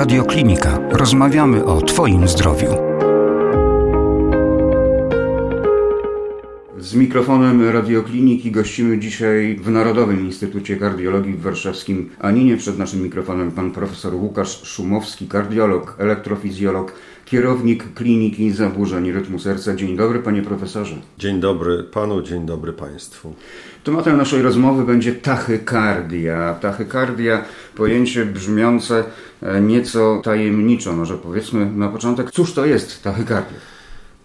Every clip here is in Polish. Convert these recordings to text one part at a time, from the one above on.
Radio Klinika. Rozmawiamy o Twoim zdrowiu. Z mikrofonem Radiokliniki gościmy dzisiaj w Narodowym Instytucie Kardiologii w warszawskim Aninie. Przed naszym mikrofonem pan profesor Łukasz Szumowski, kardiolog, elektrofizjolog, kierownik Kliniki Zaburzeń Rytmu Serca. Dzień dobry panie profesorze. Dzień dobry panu, dzień dobry państwu. Tematem naszej rozmowy będzie tachykardia. Tachykardia, pojęcie brzmiące e, nieco tajemniczo. Może powiedzmy na początek, cóż to jest tachykardia?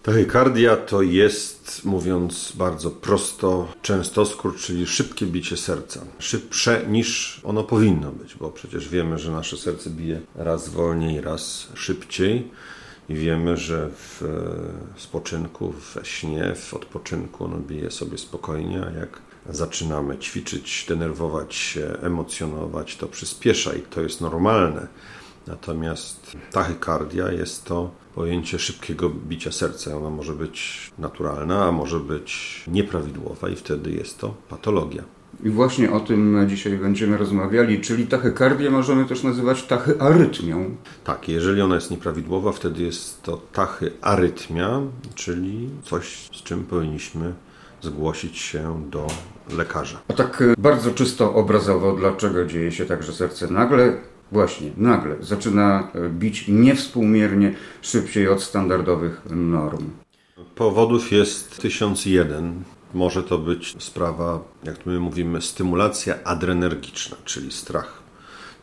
Tachykardia to jest, mówiąc bardzo prosto, częstoskór, czyli szybkie bicie serca. Szybsze niż ono powinno być, bo przecież wiemy, że nasze serce bije raz wolniej, raz szybciej. I wiemy, że w spoczynku, we śnie, w odpoczynku ono bije sobie spokojnie, a jak zaczynamy ćwiczyć, denerwować się, emocjonować, to przyspiesza i to jest normalne. Natomiast tachykardia jest to pojęcie szybkiego bicia serca. Ona może być naturalna, a może być nieprawidłowa i wtedy jest to patologia. I właśnie o tym dzisiaj będziemy rozmawiali, czyli tachykardię możemy też nazywać tachyarytmią. Tak, jeżeli ona jest nieprawidłowa, wtedy jest to tachyarytmia, czyli coś, z czym powinniśmy zgłosić się do lekarza. A tak e, bardzo czysto obrazowo, dlaczego dzieje się tak, że serce nagle, właśnie nagle zaczyna e, bić niewspółmiernie szybciej od standardowych norm? Powodów jest 1001. Może to być sprawa, jak my mówimy, stymulacja adrenergiczna, czyli strach,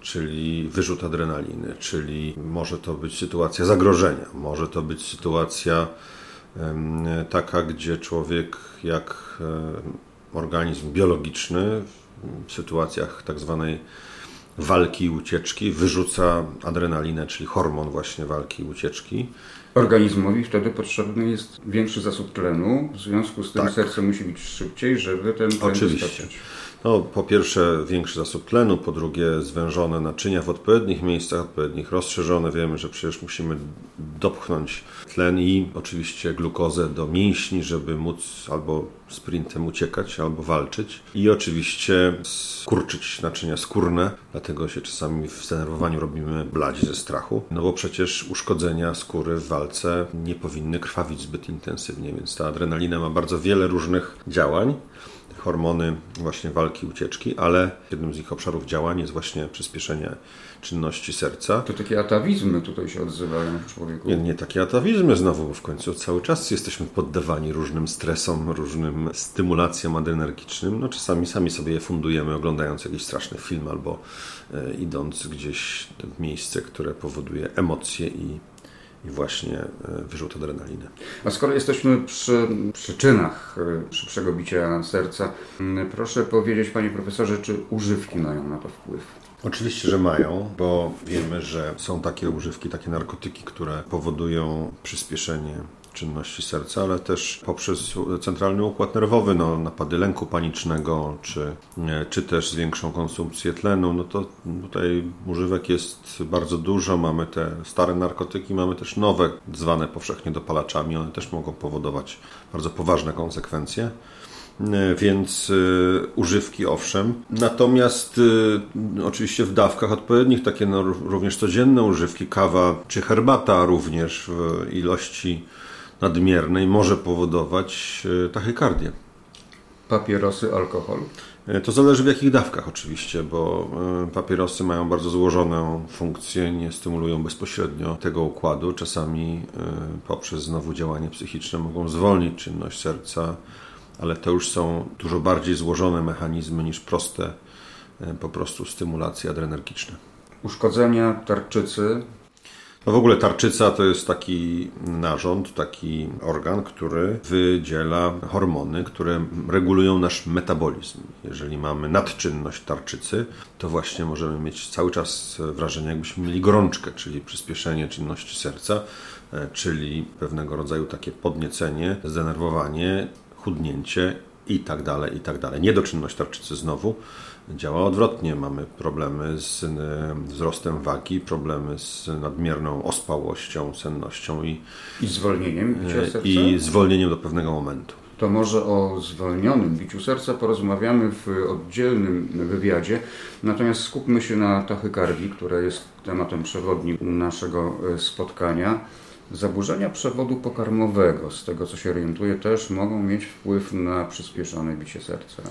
czyli wyrzut adrenaliny, czyli może to być sytuacja zagrożenia, może to być sytuacja taka, gdzie człowiek jak organizm biologiczny w sytuacjach tak zwanej walki i ucieczki wyrzuca adrenalinę, czyli hormon właśnie walki i ucieczki. Organizmowi wtedy potrzebny jest większy zasób tlenu, w związku z tym tak. serce musi być szybciej, żeby ten tlen Oczywiście. dostarczyć. No, po pierwsze większy zasób tlenu, po drugie zwężone naczynia w odpowiednich miejscach, odpowiednich rozszerzone. Wiemy, że przecież musimy dopchnąć tlen i oczywiście glukozę do mięśni, żeby móc albo sprintem uciekać, albo walczyć. I oczywiście skurczyć naczynia skórne, dlatego się czasami w zdenerwowaniu robimy bladzi ze strachu, no bo przecież uszkodzenia skóry w walce nie powinny krwawić zbyt intensywnie, więc ta adrenalina ma bardzo wiele różnych działań hormony właśnie walki, ucieczki, ale jednym z ich obszarów działań jest właśnie przyspieszenie czynności serca. To takie atawizmy tutaj się odzywają w człowieku. Nie, nie takie atawizmy znowu, bo w końcu cały czas jesteśmy poddawani różnym stresom, różnym stymulacjom adrenergicznym. No czasami sami sobie je fundujemy oglądając jakiś straszny film albo e, idąc gdzieś w miejsce, które powoduje emocje i i właśnie e, wyrzut adrenaliny. A skoro jesteśmy przy przyczynach e, szybszego bicia serca, proszę powiedzieć, panie profesorze, czy używki mają na to wpływ? Oczywiście, że mają, bo wiemy, że są takie używki, takie narkotyki, które powodują przyspieszenie czynności serca, ale też poprzez centralny układ nerwowy, no, napady lęku panicznego, czy, czy też zwiększą konsumpcję tlenu, no to tutaj używek jest bardzo dużo. Mamy te stare narkotyki, mamy też nowe, zwane powszechnie dopalaczami. One też mogą powodować bardzo poważne konsekwencje więc y, używki owszem. Natomiast y, oczywiście w dawkach odpowiednich, takie no, również codzienne używki, kawa czy herbata również w ilości nadmiernej może powodować e, tachykardię. Papierosy, alkohol? E, to zależy w jakich dawkach oczywiście, bo e, papierosy mają bardzo złożoną funkcję, nie stymulują bezpośrednio tego układu. Czasami poprzez znowu działanie psychiczne mogą zwolnić czynność serca, ale to już są dużo bardziej złożone mechanizmy niż proste po prostu stymulacje adrenergiczne. Uszkodzenia tarczycy no w ogóle tarczyca to jest taki narząd, taki organ, który wydziela hormony, które regulują nasz metabolizm. Jeżeli mamy nadczynność tarczycy, to właśnie możemy mieć cały czas wrażenie, jakbyśmy mieli gorączkę, czyli przyspieszenie czynności serca, e, czyli pewnego rodzaju takie podniecenie, zdenerwowanie, chudnięcie i tak dalej, i tak dalej. Niedoczynność tarczycy znowu działa odwrotnie. Mamy problemy z wzrostem wagi, problemy z nadmierną ospałością, sennością i, I zwolnieniem e, i zwolnieniem do pewnego momentu. to może o zwolnionym biciu serca porozmawiamy w oddzielnym wywiadzie. Natomiast skupmy się na tachykardii, która jest tematem przewodnim naszego e, spotkania. Zaburzenia przewodu pokarmowego, z tego co się orientuję, też mogą mieć wpływ na przyspieszone bicie serca.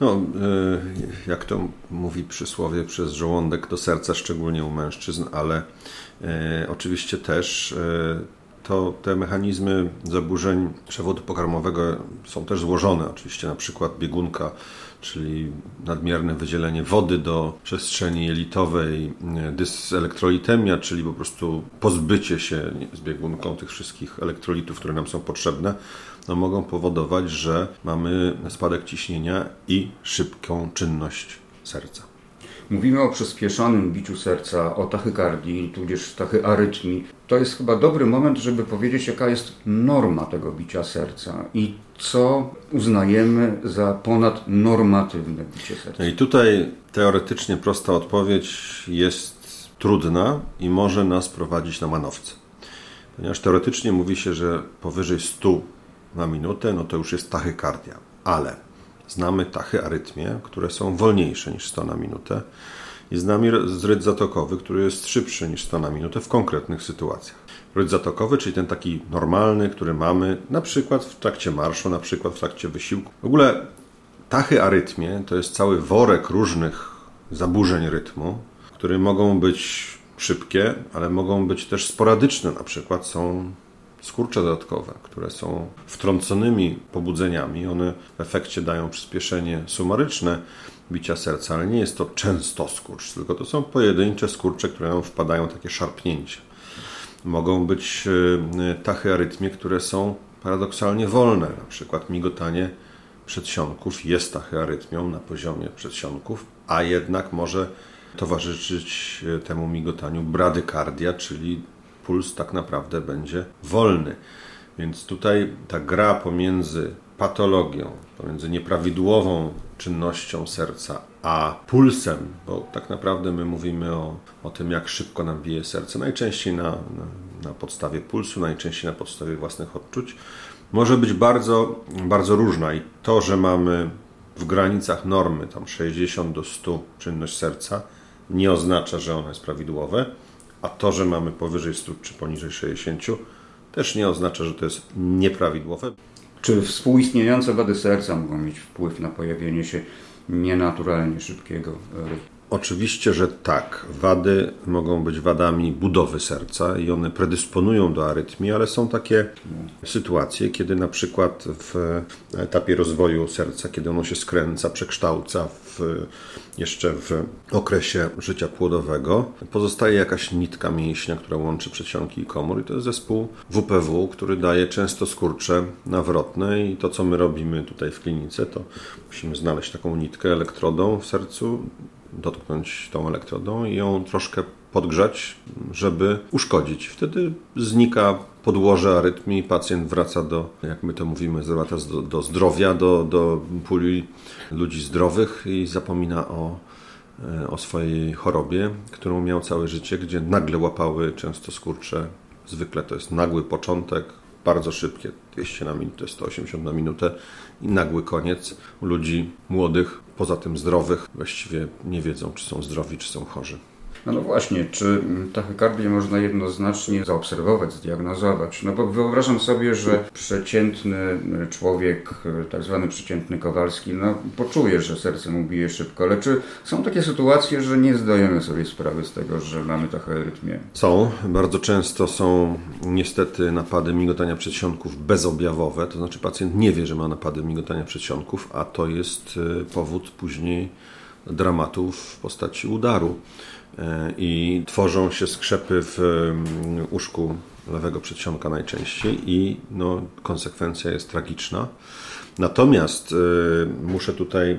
No, e, jak to mówi przysłowie, przez żołądek do serca, szczególnie u mężczyzn, ale e, oczywiście też to te mechanizmy zaburzeń przewodu pokarmowego są też złożone. Oczywiście na przykład biegunka, czyli nadmierne wydzielenie wody do przestrzeni jelitowej, dyselektrolitemia, czyli po prostu pozbycie się z biegunką tych wszystkich elektrolitów, które nam są potrzebne, no mogą powodować, że mamy spadek ciśnienia i szybką czynność serca. Mówimy o przyspieszonym biciu serca, o tachykardii, tudzież tachyarytmii. To jest chyba dobry moment, żeby powiedzieć, jaka jest norma tego bicia serca i co uznajemy za ponadnormatywne bicie serca. I tutaj teoretycznie prosta odpowiedź jest trudna i może nas prowadzić na manowce. Ponieważ teoretycznie mówi się, że powyżej 100 na minutę, no to już jest tachykardia. Ale Znamy tachy arytmie, które są wolniejsze niż 100 na minutę i znamy zryt zatokowy, który jest szybszy niż 100 na minutę w konkretnych sytuacjach. Rytm zatokowy, czyli ten taki normalny, który mamy na przykład w trakcie marszu, na przykład w trakcie wysiłku. W ogóle tachy arytmie to jest cały worek różnych zaburzeń rytmu, które mogą być szybkie, ale mogą być też sporadyczne. Na przykład są skurcze dodatkowe, które są wtrąconymi pobudzeniami. One w efekcie dają przyspieszenie sumaryczne bicia serca, ale nie jest to często skurcz, tylko to są pojedyncze skurcze, które nam wpadają takie szarpnięcia. Mogą być e, tachyarytmie, które są paradoksalnie wolne, na przykład migotanie przedsionków jest tachyarytmią na poziomie przedsionków, a jednak może towarzyszyć e, temu migotaniu bradykardia, czyli puls tak naprawdę będzie wolny. Więc tutaj ta gra pomiędzy patologią, pomiędzy nieprawidłową czynnością serca, a pulsem, bo tak naprawdę my mówimy o, o tym, jak szybko nam bije serce, najczęściej na, na, na podstawie pulsu, najczęściej na podstawie własnych odczuć, może być bardzo, bardzo różna. I to, że mamy w granicach normy, tam 60 do 100 czynność serca, nie oznacza, że ono jest prawidłowe a to, że mamy powyżej 100 czy poniżej 60, też nie oznacza, że to jest nieprawidłowe. Czy współistniejące wady serca mogą mieć wpływ na pojawienie się nienaturalnie szybkiego rytmu? Oczywiście, że tak. Wady mogą być wadami budowy serca i one predysponują do arytmii, ale są takie sytuacje, kiedy na przykład w etapie rozwoju serca, kiedy ono się skręca, przekształca w, jeszcze w okresie życia płodowego, pozostaje jakaś nitka mięśnia, która łączy przedsionki i komór i to jest zespół WPW, który daje często skurcze nawrotne i to, co my robimy tutaj w klinice, to musimy znaleźć taką nitkę elektrodą w sercu, dotknąć tą elektrodą i ją troszkę podgrzać, żeby uszkodzić. Wtedy znika podłoże arytmii, pacjent wraca do, jak my to mówimy, do, do zdrowia, do, do puli ludzi zdrowych i zapomina o, e, o swojej chorobie, którą miał całe życie, gdzie nagle łapały często skurcze. Zwykle to jest nagły początek, bardzo szybkie, 200 na minutę, 180 na minutę i nagły koniec. Ludzi młodych, poza tym zdrowych, właściwie nie wiedzą, czy są zdrowi, czy są chorzy. No, no właśnie, czy tachykardię można jednoznacznie zaobserwować, zdiagnozować? No bo wyobrażam sobie, że przeciętny człowiek, tak zwany przeciętny Kowalski, no poczuje, że serce mu bije szybko, ale czy są takie sytuacje, że nie zdajemy sobie sprawy z tego, że mamy tachyarytmię? Są. Bardzo często są niestety napady migotania przedsionków bezobjawowe, to znaczy pacjent nie wie, że ma napady migotania przedsionków, a to jest y, powód później dramatów w postaci udaru. E, i tworzą się skrzepy w mm, uszku lewego przedsionka najczęściej i no, konsekwencja jest tragiczna. Natomiast y, muszę tutaj y,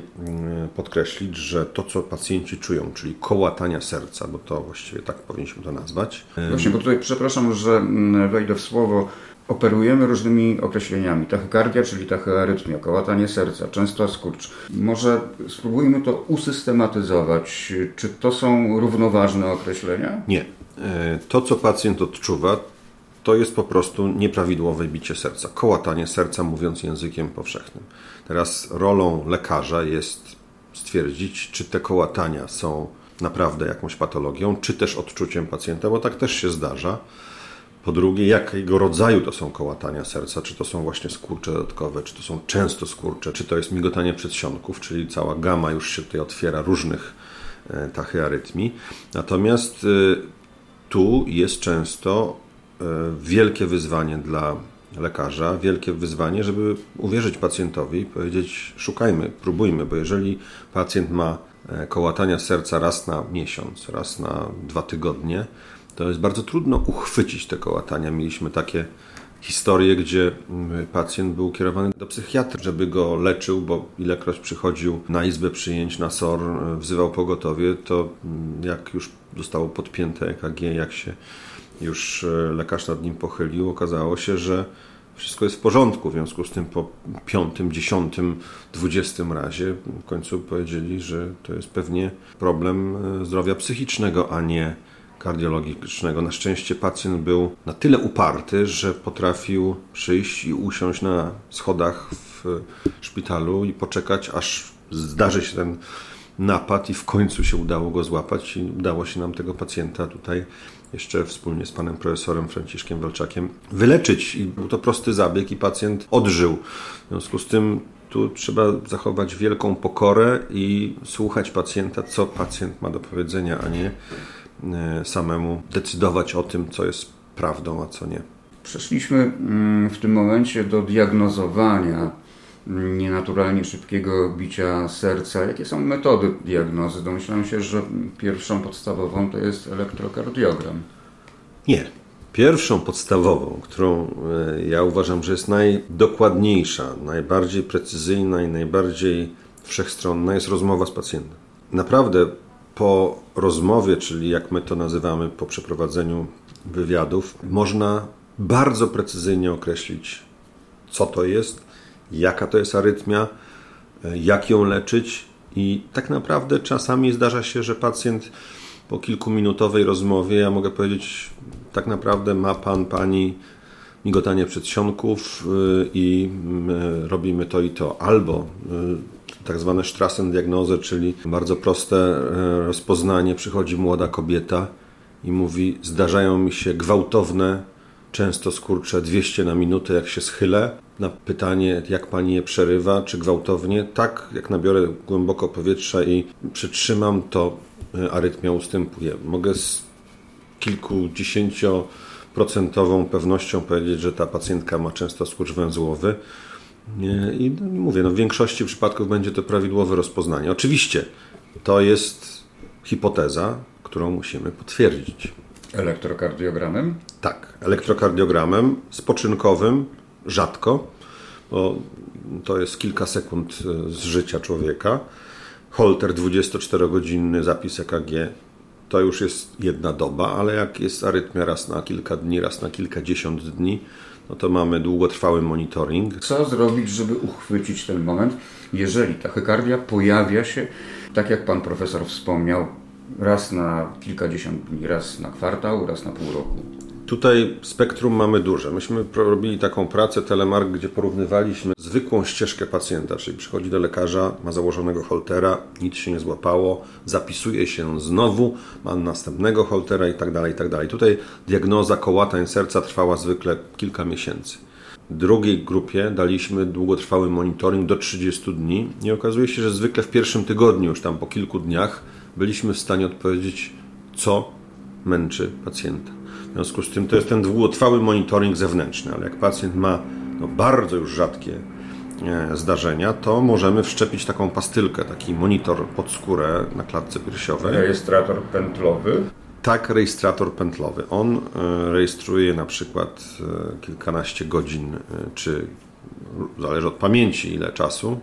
podkreślić, że to, co pacjenci czują, czyli kołatania serca, bo to właściwie tak powinniśmy to nazwać. Właśnie, bo tutaj przepraszam, że mm, wejdę w słowo Operujemy różnymi określeniami. Tachykardia, czyli tachyarytmia, kołatanie serca, często skurcz. Może spróbujmy to usystematyzować. Czy to są równoważne określenia? Nie. E, to, co pacjent odczuwa, to jest po prostu nieprawidłowe bicie serca, kołatanie serca, mówiąc językiem powszechnym. Teraz rolą lekarza jest stwierdzić, czy te kołatania są naprawdę jakąś patologią, czy też odczuciem pacjenta, bo tak też się zdarza. Po drugie, jakiego rodzaju to są kołatania serca, czy to są właśnie skurcze dodatkowe, czy to są często skurcze, czy to jest migotanie przedsionków, czyli cała gama już się tutaj otwiera różnych e, tachyarytmii. Natomiast e, tu jest często e, wielkie wyzwanie dla lekarza, wielkie wyzwanie, żeby uwierzyć pacjentowi i powiedzieć: szukajmy, próbujmy, bo jeżeli pacjent ma kołatania serca raz na miesiąc, raz na dwa tygodnie, to jest bardzo trudno uchwycić te kołatania. Mieliśmy takie historie, gdzie mm, pacjent był kierowany do psychiatry, żeby go leczył, bo ilekroć przychodził na izbę przyjęć, na SOR, wzywał pogotowie, to mm, jak już zostało podpięte EKG, jak się już e, lekarz nad nim pochylił, okazało się, że wszystko jest w porządku. W związku z tym po piątym, dziesiątym, dwudziestym razie w końcu powiedzieli, że to jest pewnie problem e, zdrowia psychicznego, a nie kardiologicznego. Na szczęście pacjent był na tyle uparty, że potrafił przyjść i usiąść na schodach w szpitalu i poczekać, aż zdarzy się ten napad i w końcu się udało go złapać i udało się nam tego pacjenta tutaj jeszcze wspólnie z panem profesorem Franciszkiem Walczakiem wyleczyć. I był to prosty zabieg i pacjent odżył. W związku z tym tu trzeba zachować wielką pokorę i słuchać pacjenta, co pacjent ma do powiedzenia, a nie samemu decydować o tym, co jest prawdą, a co nie. Przeszliśmy mm, w tym momencie do diagnozowania nienaturalnie szybkiego bicia serca. Jakie są metody diagnozy? Domyślam się, że pierwszą podstawową to jest elektrokardiogram. Nie. Pierwszą podstawową, którą e, ja uważam, że jest najdokładniejsza, najbardziej precyzyjna i najbardziej wszechstronna, jest rozmowa z pacjentem. Naprawdę po rozmowie, czyli jak my to nazywamy, po przeprowadzeniu wywiadów, można bardzo precyzyjnie określić, co to jest, jaka to jest arytmia, jak ją leczyć. I tak naprawdę czasami zdarza się, że pacjent po kilkuminutowej rozmowie, ja mogę powiedzieć, tak naprawdę ma pan, pani migotanie przedsionków y, i y, robimy to i to. Albo y, tak zwane Strassendiagnozy, czyli bardzo proste e, rozpoznanie. Przychodzi młoda kobieta i mówi: Zdarzają mi się gwałtowne, często skurcze 200 na minutę, jak się schylę. Na pytanie, jak pani je przerywa, czy gwałtownie, tak, jak nabiorę głęboko powietrza i przytrzymam, to e, arytmia ustępuje. Mogę z kilkudziesięcioprocentową pewnością powiedzieć, że ta pacjentka ma często skurcz węzłowy. I mówię, no w większości przypadków będzie to prawidłowe rozpoznanie. Oczywiście to jest hipoteza, którą musimy potwierdzić. Elektrokardiogramem? Tak, elektrokardiogramem spoczynkowym rzadko, bo to jest kilka sekund e, z życia człowieka. Holter 24-godzinny zapis EKG to już jest jedna doba, ale jak jest arytmia raz na kilka dni, raz na kilkadziesiąt dni, no to mamy długotrwały monitoring. Co zrobić, żeby uchwycić ten moment, jeżeli tachykardia pojawia się, tak jak pan profesor wspomniał, raz na kilkadziesiąt dni, raz na kwartał, raz na pół roku? Tutaj spektrum mamy duże. Myśmy robili taką pracę telemark, gdzie porównywaliśmy zwykłą ścieżkę pacjenta, czyli przychodzi do lekarza, ma założonego holtera, nic się nie złapało, zapisuje się znowu, ma następnego holtera i tak dalej, i tak dalej. Tutaj diagnoza kołatań serca trwała zwykle kilka miesięcy. Drugiej grupie daliśmy długotrwały monitoring do 30 dni i okazuje się, że zwykle w pierwszym tygodniu, już tam po kilku dniach, byliśmy w stanie odpowiedzieć, co męczy pacjenta. W związku z tym to jest ten długotrwały monitoring zewnętrzny, ale jak pacjent ma no, bardzo już rzadkie e, zdarzenia, to możemy wszczepić taką pastylkę, taki monitor pod skórę na klatce piersiowej. Rejestrator pętlowy? Tak, rejestrator pętlowy. On e, rejestruje na przykład e, kilkanaście godzin, czy zależy od pamięci ile czasu.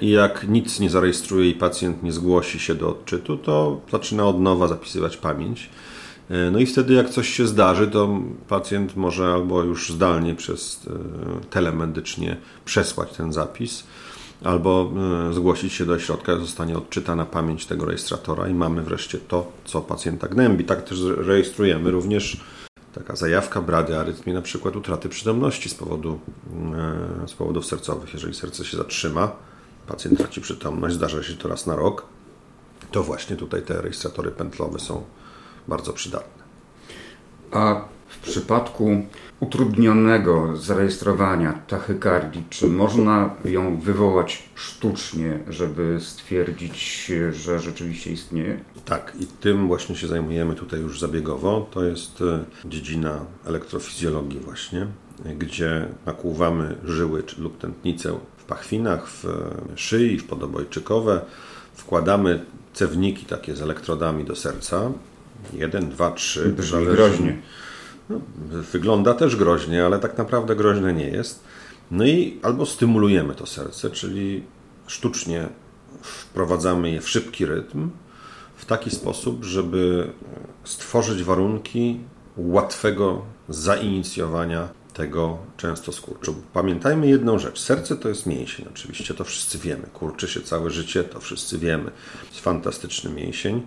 I jak nic nie zarejestruje i pacjent nie zgłosi się do odczytu, to zaczyna od nowa zapisywać pamięć. E, no i wtedy, jak coś się zdarzy, to pacjent może albo już zdalnie przez e, telemedycznie przesłać ten zapis, albo e, zgłosić się do środka, zostanie odczytana pamięć tego rejestratora i mamy wreszcie to, co pacjenta gnębi. Tak też rejestrujemy również taka zajawka brady arytmii, na przykład utraty przytomności z, powodu, z powodów sercowych. Jeżeli serce się zatrzyma, pacjent traci przytomność, zdarza się to raz na rok, to właśnie tutaj te rejestratory pętlowe są bardzo przydatne. A w przypadku utrudnionego zarejestrowania tachykardii, czy można ją wywołać sztucznie, żeby stwierdzić, że rzeczywiście istnieje? Tak, i tym właśnie się zajmujemy tutaj już zabiegowo. To jest e, dziedzina elektrofizjologii właśnie, gdzie nakłuwamy żyły lub tętnicę w pachwinach, w e, szyi, w podobojczykowe. Wkładamy cewniki takie z elektrodami do serca. Jeden, dwa, trzy. Brzmi groźnie. No, wygląda też groźnie, ale tak naprawdę groźne nie jest. No i albo stymulujemy to serce, czyli sztucznie wprowadzamy je w szybki rytm, w taki sposób, żeby stworzyć warunki łatwego zainicjowania tego często skurczu. Pamiętajmy jedną rzecz. Serce to jest mięsień, oczywiście, to wszyscy wiemy. Kurczy się całe życie, to wszyscy wiemy. Jest fantastyczny mięsień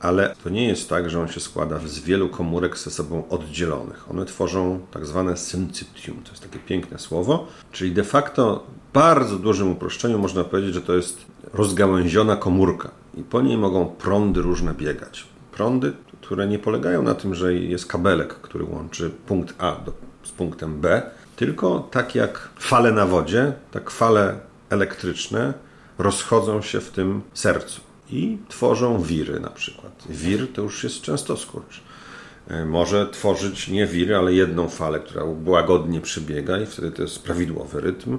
ale to nie jest tak, że on się składa z wielu komórek ze sobą oddzielonych. One tworzą tak zwane syncytium, to jest takie piękne słowo, czyli de facto w bardzo dużym uproszczeniu można powiedzieć, że to jest rozgałęziona komórka i po niej mogą prądy różne biegać. Prądy, które nie polegają na tym, że jest kabelek, który łączy punkt A do, z punktem B, tylko tak jak fale na wodzie, tak fale elektryczne rozchodzą się w tym sercu i tworzą wiry na przykład. Wir to już jest często skurcz. E, może tworzyć nie wiry, ale jedną falę, która łagodnie przebiega i wtedy to jest prawidłowy rytm.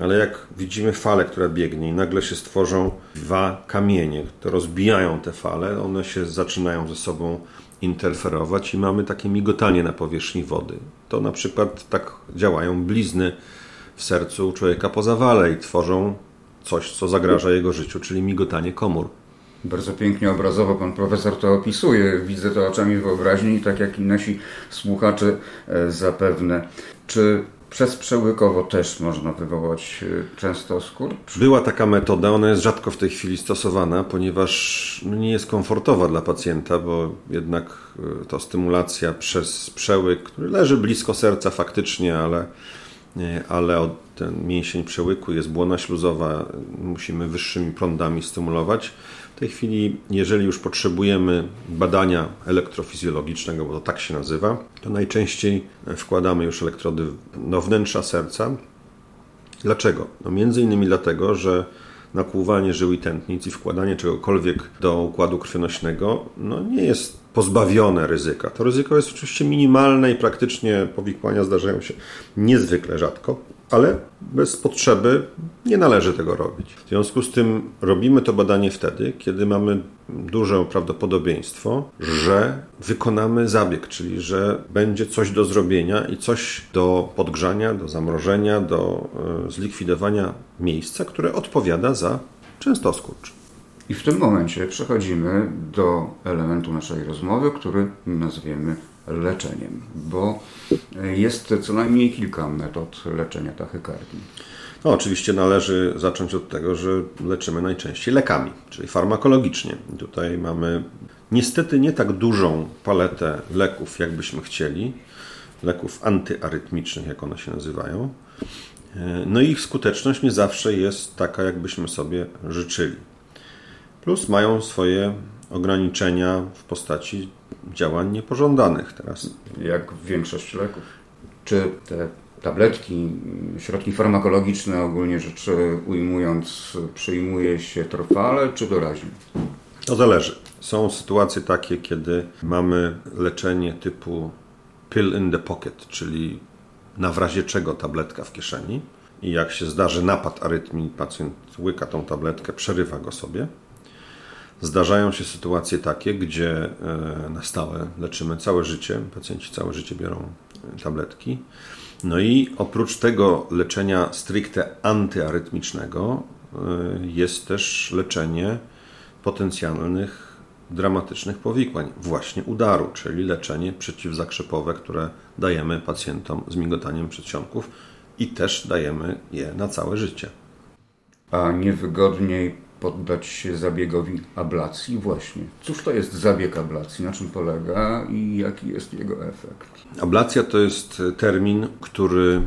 Ale jak widzimy falę, która biegnie i nagle się stworzą dwa kamienie, które rozbijają te fale, one się zaczynają ze sobą interferować i mamy takie migotanie na powierzchni wody. To na przykład tak działają blizny w sercu człowieka po zawale i tworzą coś, co zagraża jego życiu, czyli migotanie komór. Bardzo pięknie obrazowo pan profesor to opisuje. Widzę to oczami wyobraźni, tak jak i nasi słuchacze e, zapewne. Czy przez przełykowo też można wywołać e, często skurcz? Była taka metoda, ona jest rzadko w tej chwili stosowana, ponieważ no, nie jest komfortowa dla pacjenta, bo jednak e, to stymulacja przez przełyk, który leży blisko serca faktycznie, ale, ale ten mięsień przełyku jest błona śluzowa, musimy wyższymi prądami stymulować. W tej chwili, jeżeli już potrzebujemy badania elektrofizjologicznego, bo to tak się nazywa, to najczęściej wkładamy już elektrody do wnętrza serca. Dlaczego? No między innymi dlatego, że nakłuwanie żył i tętnic i wkładanie czegokolwiek do układu krwionośnego no nie jest pozbawione ryzyka. To ryzyko jest oczywiście minimalne i praktycznie powikłania zdarzają się niezwykle rzadko ale bez potrzeby nie należy tego robić. W związku z tym robimy to badanie wtedy, kiedy mamy duże prawdopodobieństwo, że wykonamy zabieg, czyli że będzie coś do zrobienia i coś do podgrzania, do zamrożenia, do e, zlikwidowania miejsca, które odpowiada za częstoskurcz. I w tym momencie przechodzimy do elementu naszej rozmowy, który nazwiemy leczeniem, bo jest co najmniej kilka metod leczenia tachykardii. No, oczywiście należy zacząć od tego, że leczymy najczęściej lekami, czyli farmakologicznie. Tutaj mamy niestety nie tak dużą paletę leków, jakbyśmy chcieli, leków antyarytmicznych, jak one się nazywają. No i ich skuteczność nie zawsze jest taka, jakbyśmy sobie życzyli. Plus mają swoje ograniczenia w postaci działań niepożądanych teraz. Jak większość leków. Czy te tabletki, środki farmakologiczne ogólnie rzecz ujmując, przyjmuje się trwale czy doraźnie? To zależy. Są sytuacje takie, kiedy mamy leczenie typu pill in the pocket, czyli na w razie czego tabletka w kieszeni i jak się zdarzy napad arytmii, pacjent łyka tą tabletkę, przerywa go sobie. Zdarzają się sytuacje takie, gdzie e, na stałe leczymy całe życie, pacjenci całe życie biorą e, tabletki. No i oprócz tego leczenia stricte antyarytmicznego e, jest też leczenie potencjalnych dramatycznych powikłań, właśnie udaru, czyli leczenie przeciwzakrzepowe, które dajemy pacjentom z migotaniem przedsionków i też dajemy je na całe życie. A niewygodniej poddać się zabiegowi ablacji? Właśnie. Cóż to jest zabieg ablacji? Na czym polega i jaki jest jego efekt? Ablacja to jest termin, który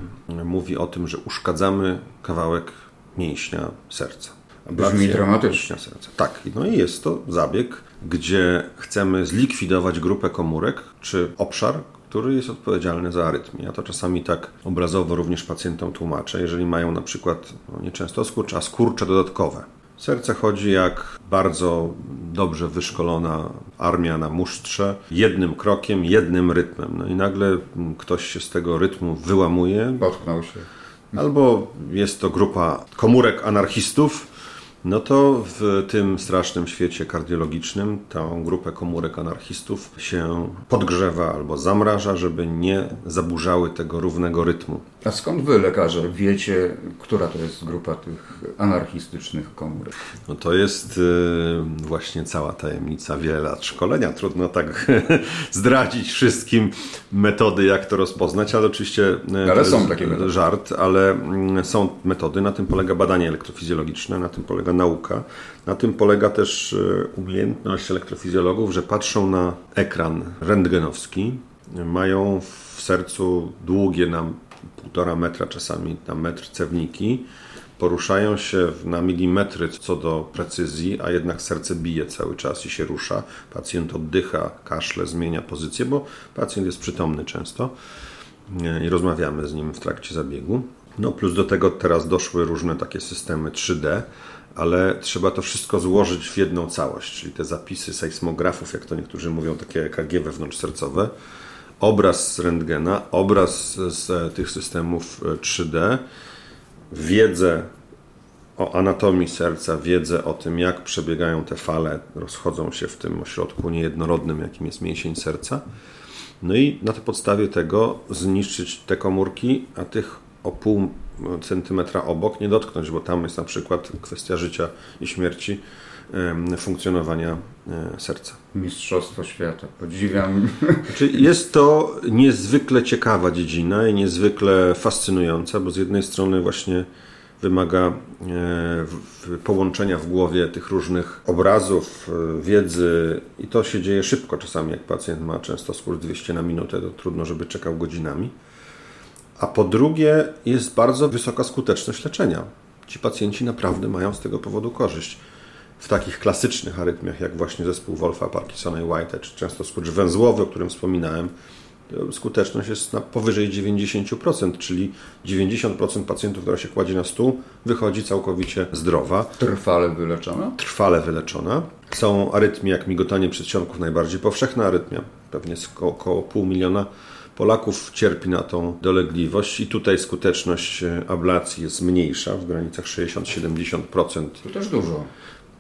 mówi o tym, że uszkadzamy kawałek mięśnia serca. Ablacja Brzmi dramatycznie. Serca. Tak, no i jest to zabieg, gdzie chcemy zlikwidować grupę komórek czy obszar, który jest odpowiedzialny za arytmię. Ja to czasami tak obrazowo również pacjentom tłumaczę, jeżeli mają na przykład no nieczęsto skurcz, a skurcze dodatkowe. Serce chodzi jak bardzo dobrze wyszkolona armia na musztrze, jednym krokiem, jednym rytmem. No i nagle ktoś się z tego rytmu wyłamuje. Potknął się. Albo jest to grupa komórek anarchistów, no to w tym strasznym świecie kardiologicznym tą grupę komórek anarchistów się podgrzewa albo zamraża, żeby nie zaburzały tego równego rytmu. A skąd wy, lekarze, wiecie, która to jest grupa tych anarchistycznych komórek? No to jest y, właśnie cała tajemnica wiele lat szkolenia. Trudno tak zdradzić wszystkim metody, jak to rozpoznać, ale oczywiście y, ale są takie metody. żart, ale mm, są metody. Na tym polega badanie elektrofizjologiczne, na tym polega nauka. Na tym polega też y, umiejętność elektrofizjologów, że patrzą na ekran rentgenowski, mają w sercu długie nam półtora metra, czasami na metr cewniki, poruszają się na milimetry co do precyzji, a jednak serce bije cały czas i się rusza. Pacjent oddycha, kaszle, zmienia pozycję, bo pacjent jest przytomny często i rozmawiamy z nim w trakcie zabiegu. No plus do tego teraz doszły różne takie systemy 3D, ale trzeba to wszystko złożyć w jedną całość, czyli te zapisy sejsmografów, jak to niektórzy mówią, takie EKG wewnątrzsercowe, obraz z rentgena, obraz z tych systemów 3D, e, wiedzę o anatomii serca, wiedzę o tym, jak przebiegają te fale, rozchodzą się w tym ośrodku niejednorodnym, jakim jest mięsień serca. No i na podstawie tego zniszczyć te komórki, a tych o pół centymetra obok nie dotknąć, bo tam jest na przykład kwestia życia i śmierci funkcjonowania e, serca. Mistrzostwo świata, podziwiam. Znaczy jest to niezwykle ciekawa dziedzina i niezwykle fascynująca, bo z jednej strony właśnie wymaga e, połączenia w głowie tych różnych obrazów, e, wiedzy i to się dzieje szybko. Czasami jak pacjent ma często skór 200 na minutę, to trudno, żeby czekał godzinami. A po drugie jest bardzo wysoka skuteczność leczenia. Ci pacjenci naprawdę mają z tego powodu korzyść w takich klasycznych arytmiach, jak właśnie zespół Wolfa, Parkinsona i White, czy często skurcz węzłowy, o którym wspominałem, skuteczność jest na powyżej 90%, czyli 90% pacjentów, która się kładzie na stół, wychodzi całkowicie zdrowa. Trwale wyleczona? Trwale wyleczona. Są arytmie jak migotanie przedsionków, najbardziej powszechna arytmia. Pewnie około pół miliona Polaków cierpi na tą dolegliwość i tutaj skuteczność ablacji jest mniejsza, w granicach 60-70%. To też dużo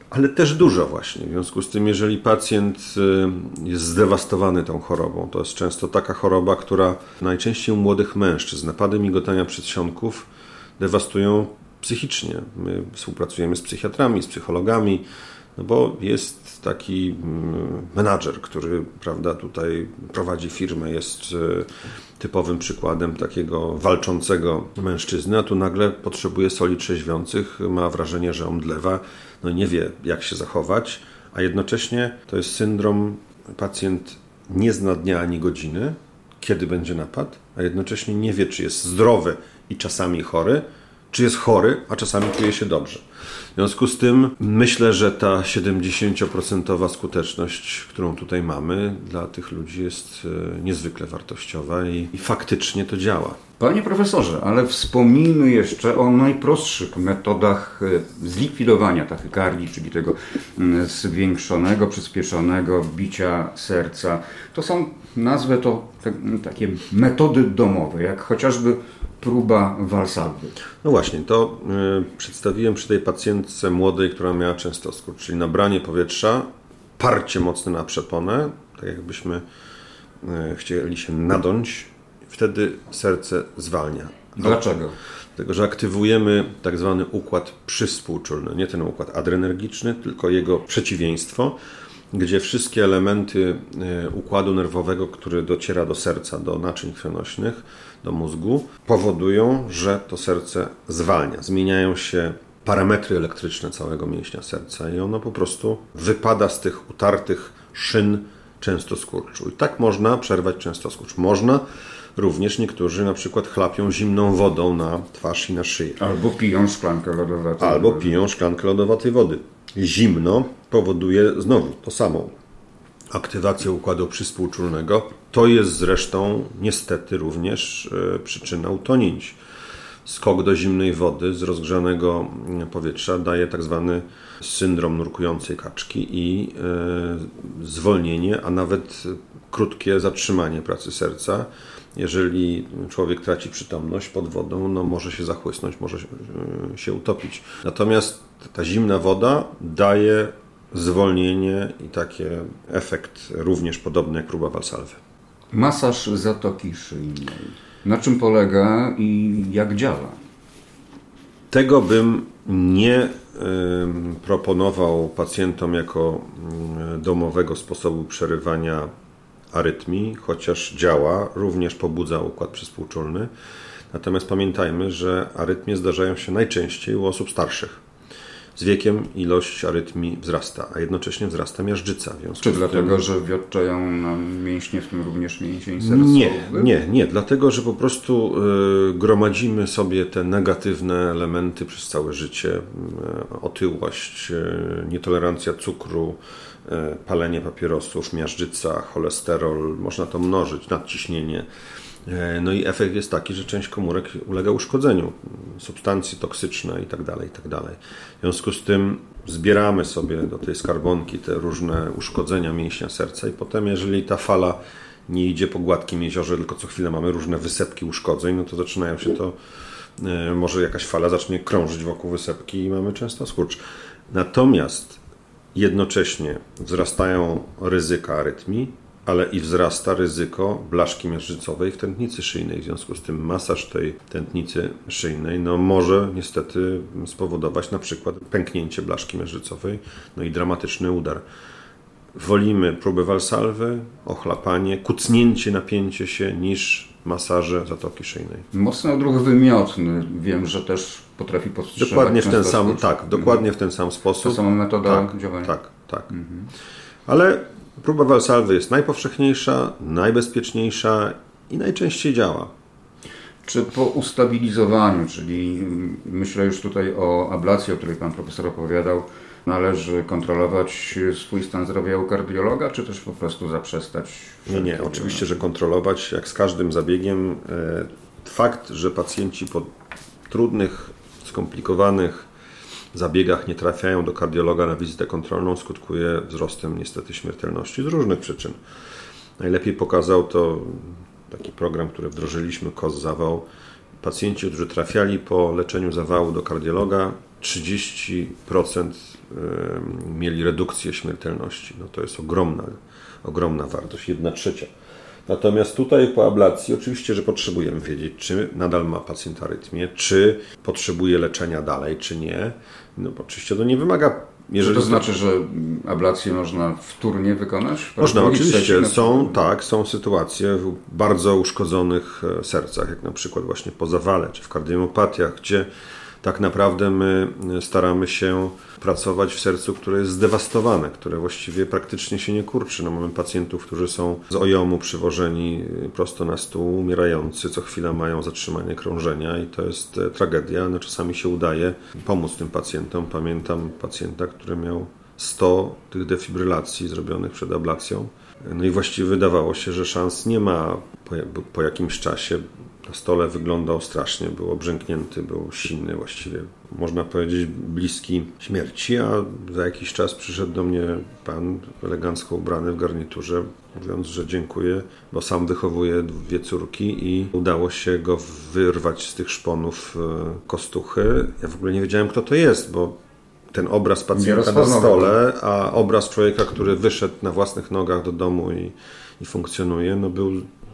ale też dużo właśnie. W związku z tym, jeżeli pacjent y, jest zdewastowany tą chorobą, to jest często taka choroba, która najczęściej u młodych mężczyzn, napady migotania przedsionków dewastują psychicznie. My współpracujemy z psychiatrami, z psychologami, no bo jest taki mm, menadżer, który prawda, tutaj prowadzi firmę, jest y, typowym przykładem takiego walczącego mężczyzny, a tu nagle potrzebuje soli trzeźwiących, ma wrażenie, że omdlewa, no nie wie jak się zachować, a jednocześnie to jest syndrom, pacjent nie zna dnia ani godziny, kiedy będzie napad, a jednocześnie nie wie, czy jest zdrowy i czasami chory, czy jest chory, a czasami czuje się dobrze. Związku z tym myślę, że ta 70% skuteczność, którą tutaj mamy, dla tych ludzi jest e, niezwykle wartościowa i, i faktycznie to działa. Panie profesorze, ale wspomnijmy jeszcze o najprostszych metodach e, zlikwidowania tachykardii, czyli tego zwiększonego, przyspieszonego bicia serca. To są, nazwę to takie metody domowe, jak chociażby próba walsawy. No właśnie, to y, przedstawiłem przy tej pacjentce młodej, która miała często skurcz, czyli nabranie powietrza, parcie mocne na przeponę, tak jakbyśmy y, chcieli się nadąć, wtedy serce zwalnia. Dlaczego? Dlatego, że aktywujemy tak zwany układ przyspółczulny, nie ten układ adrenergiczny, tylko jego przeciwieństwo, gdzie wszystkie elementy y, układu nerwowego, który dociera do serca, do naczyń krwionośnych, do mózgu, powodują, że to serce zwalnia. Zmieniają się parametry elektryczne całego mięśnia serca i ono po prostu wypada z tych utartych szyn częstoskurczu. I tak można przerwać częstoskurcz. Można również niektórzy na przykład chlapią zimną wodą na twarz i na szyję. Albo piją szklankę lodowatej Albo piją szklankę lodowatej wody. Zimno powoduje znowu to samo. Aktywację układu przyspółczulnego. To jest zresztą niestety również e, przyczyną utonięć. Skok do zimnej wody z rozgrzanego powietrza daje tak zwany syndrom nurkującej kaczki i e, zwolnienie, a nawet krótkie zatrzymanie pracy serca. Jeżeli człowiek traci przytomność pod wodą, no może się zachłysnąć, może się utopić. Natomiast ta zimna woda daje zwolnienie i taki efekt również podobny jak próba walsalwy. Masaż zatoki szyjnej. Na czym polega i jak działa? Tego bym nie proponował pacjentom jako domowego sposobu przerywania arytmii, chociaż działa, również pobudza układ przyspółczulny. Natomiast pamiętajmy, że arytmie zdarzają się najczęściej u osób starszych. Z wiekiem ilość arytmii wzrasta, a jednocześnie wzrasta miażdżyca. Czy dlatego, tym... że wiotczają nam mięśnie, w tym również mięsień sercowy? Nie, nie, nie. Dlatego, że po prostu y, gromadzimy sobie te negatywne elementy przez całe życie. Y, otyłość, y, nietolerancja cukru, palenie papierosów, miażdżyca, cholesterol. Można to mnożyć, nadciśnienie no i efekt jest taki, że część komórek ulega uszkodzeniu, substancje toksyczne itd., tak itd. Tak w związku z tym zbieramy sobie do tej skarbonki te różne uszkodzenia mięśnia serca i potem jeżeli ta fala nie idzie po gładkim jeziorze, tylko co chwilę mamy różne wysepki uszkodzeń, no to zaczynają się to, e, może jakaś fala zacznie krążyć wokół wysepki i mamy często skurcz. Natomiast jednocześnie wzrastają ryzyka arytmii, ale i wzrasta ryzyko blaszki miażdżycowej w tętnicy szyjnej. W związku z tym masaż tej tętnicy szyjnej no, może niestety spowodować na przykład pęknięcie blaszki miażdżycowej no i dramatyczny udar. Wolimy próbę walsalwy, ochlapanie, kucnięcie, napięcie się niż masaże zatoki szyjnej. Mocny odruch wymiotny. Wiem, że też potrafi powstrzymać Dokładnie w ten sam, tak, dokładnie w ten sam sposób. Ta sama metoda tak, działania. Tak, tak. Mhm. Ale Próba Valsalwy jest najpowszechniejsza, najbezpieczniejsza i najczęściej działa. Czy po ustabilizowaniu, czyli myślę już tutaj o ablacji, o której Pan Profesor opowiadał, należy kontrolować swój stan zdrowia u kardiologa, czy też po prostu zaprzestać? Nie, nie, oczywiście, że kontrolować, jak z każdym zabiegiem. E, fakt, że pacjenci po trudnych, skomplikowanych zabiegach nie trafiają do kardiologa na wizytę kontrolną, skutkuje wzrostem niestety śmiertelności z różnych przyczyn. Najlepiej pokazał to taki program, który wdrożyliśmy, KOS Zawał. Pacjenci, którzy trafiali po leczeniu zawału do kardiologa, 30% mieli redukcję śmiertelności. No to jest ogromna, ogromna wartość, 1 trzecia. Natomiast tutaj po ablacji oczywiście, że potrzebujemy wiedzieć, czy nadal ma pacjent arytmię, czy potrzebuje leczenia dalej, czy nie. No oczywiście to nie wymaga jeżeli to znaczy, że ablację można wtórnie wykonać? Można, oczywiście. Są, tak, są sytuacje w bardzo uszkodzonych e, sercach, jak na przykład właśnie po zawale, czy w kardiomopatiach, gdzie tak naprawdę my staramy się pracować w sercu, które jest zdewastowane, które właściwie praktycznie się nie kurczy. No, mamy pacjentów, którzy są z ojomu przywożeni prosto na stół, umierający, co chwila mają zatrzymanie krążenia i to jest e, tragedia. No, czasami się udaje pomóc tym pacjentom. Pamiętam pacjenta, który miał 100 tych defibrylacji zrobionych przed ablacją. No i właściwie wydawało się, że szans nie ma po, po jakimś czasie na stole wyglądał strasznie, był obrzęknięty, był silny właściwie. Można powiedzieć bliski śmierci, a za jakiś czas przyszedł do mnie pan elegancko ubrany w garniturze, mówiąc, że dziękuję, bo sam wychowuje dwie córki i udało się go wyrwać z tych szponów e, kostuchy. Ja w ogóle nie wiedziałem, kto to jest, bo ten obraz pacjenta na stole, a obraz człowieka, który wyszedł na własnych nogach do domu i, i funkcjonuje, no był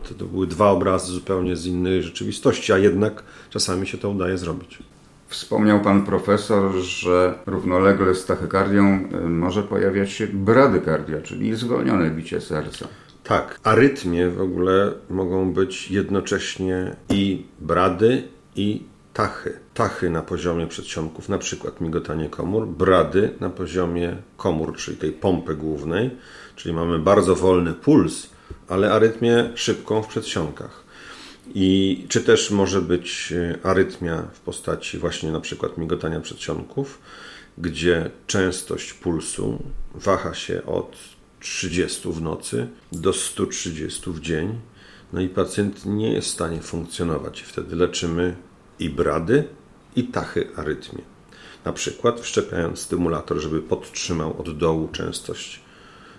to, to były dwa obrazy zupełnie z innej rzeczywistości, a jednak czasami się to udaje zrobić. Wspomniał pan profesor, że równolegle z tachykardią y, może pojawiać się bradykardia, czyli zwolnione bicie serca. Tak, arytmie w ogóle mogą być jednocześnie i brady, i tachy. Tachy na poziomie przedsionków, na przykład migotanie komór, brady na poziomie komór, czyli tej pompy głównej, czyli mamy bardzo wolny puls, ale arytmię szybką w przedsionkach. I czy też może być e, arytmia w postaci właśnie na przykład migotania przedsionków, gdzie częstość pulsu waha się od 30 w nocy do 130 w dzień. No i pacjent nie jest w stanie funkcjonować. Wtedy leczymy i brady, i tachy arytmie. Na przykład wszczepiając stymulator, żeby podtrzymał od dołu częstość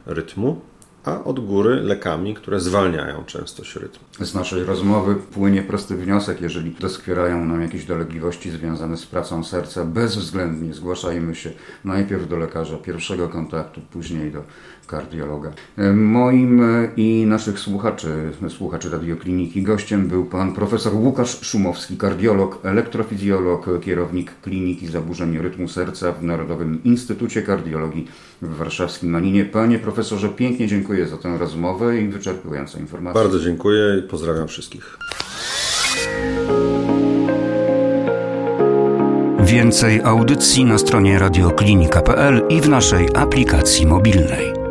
rytmu, a od góry lekami, które zwalniają częstość rytmu. Z naszej rozmowy płynie prosty wniosek, jeżeli doskwierają nam jakieś dolegliwości związane z pracą serca, bezwzględnie zgłaszajmy się najpierw do lekarza pierwszego kontaktu, później do kardiologa. Moim i naszych słuchaczy, słuchaczy radiokliniki gościem był pan profesor Łukasz Szumowski, kardiolog, elektrofizjolog, kierownik Kliniki Zaburzeń Rytmu Serca w Narodowym Instytucie Kardiologii w warszawskim Maninie. Panie profesorze, pięknie dziękuję za tę rozmowę i wyczerpujące informacje. Bardzo dziękuję i pozdrawiam wszystkich. Więcej audycji na stronie radioklinika.pl i w naszej aplikacji mobilnej.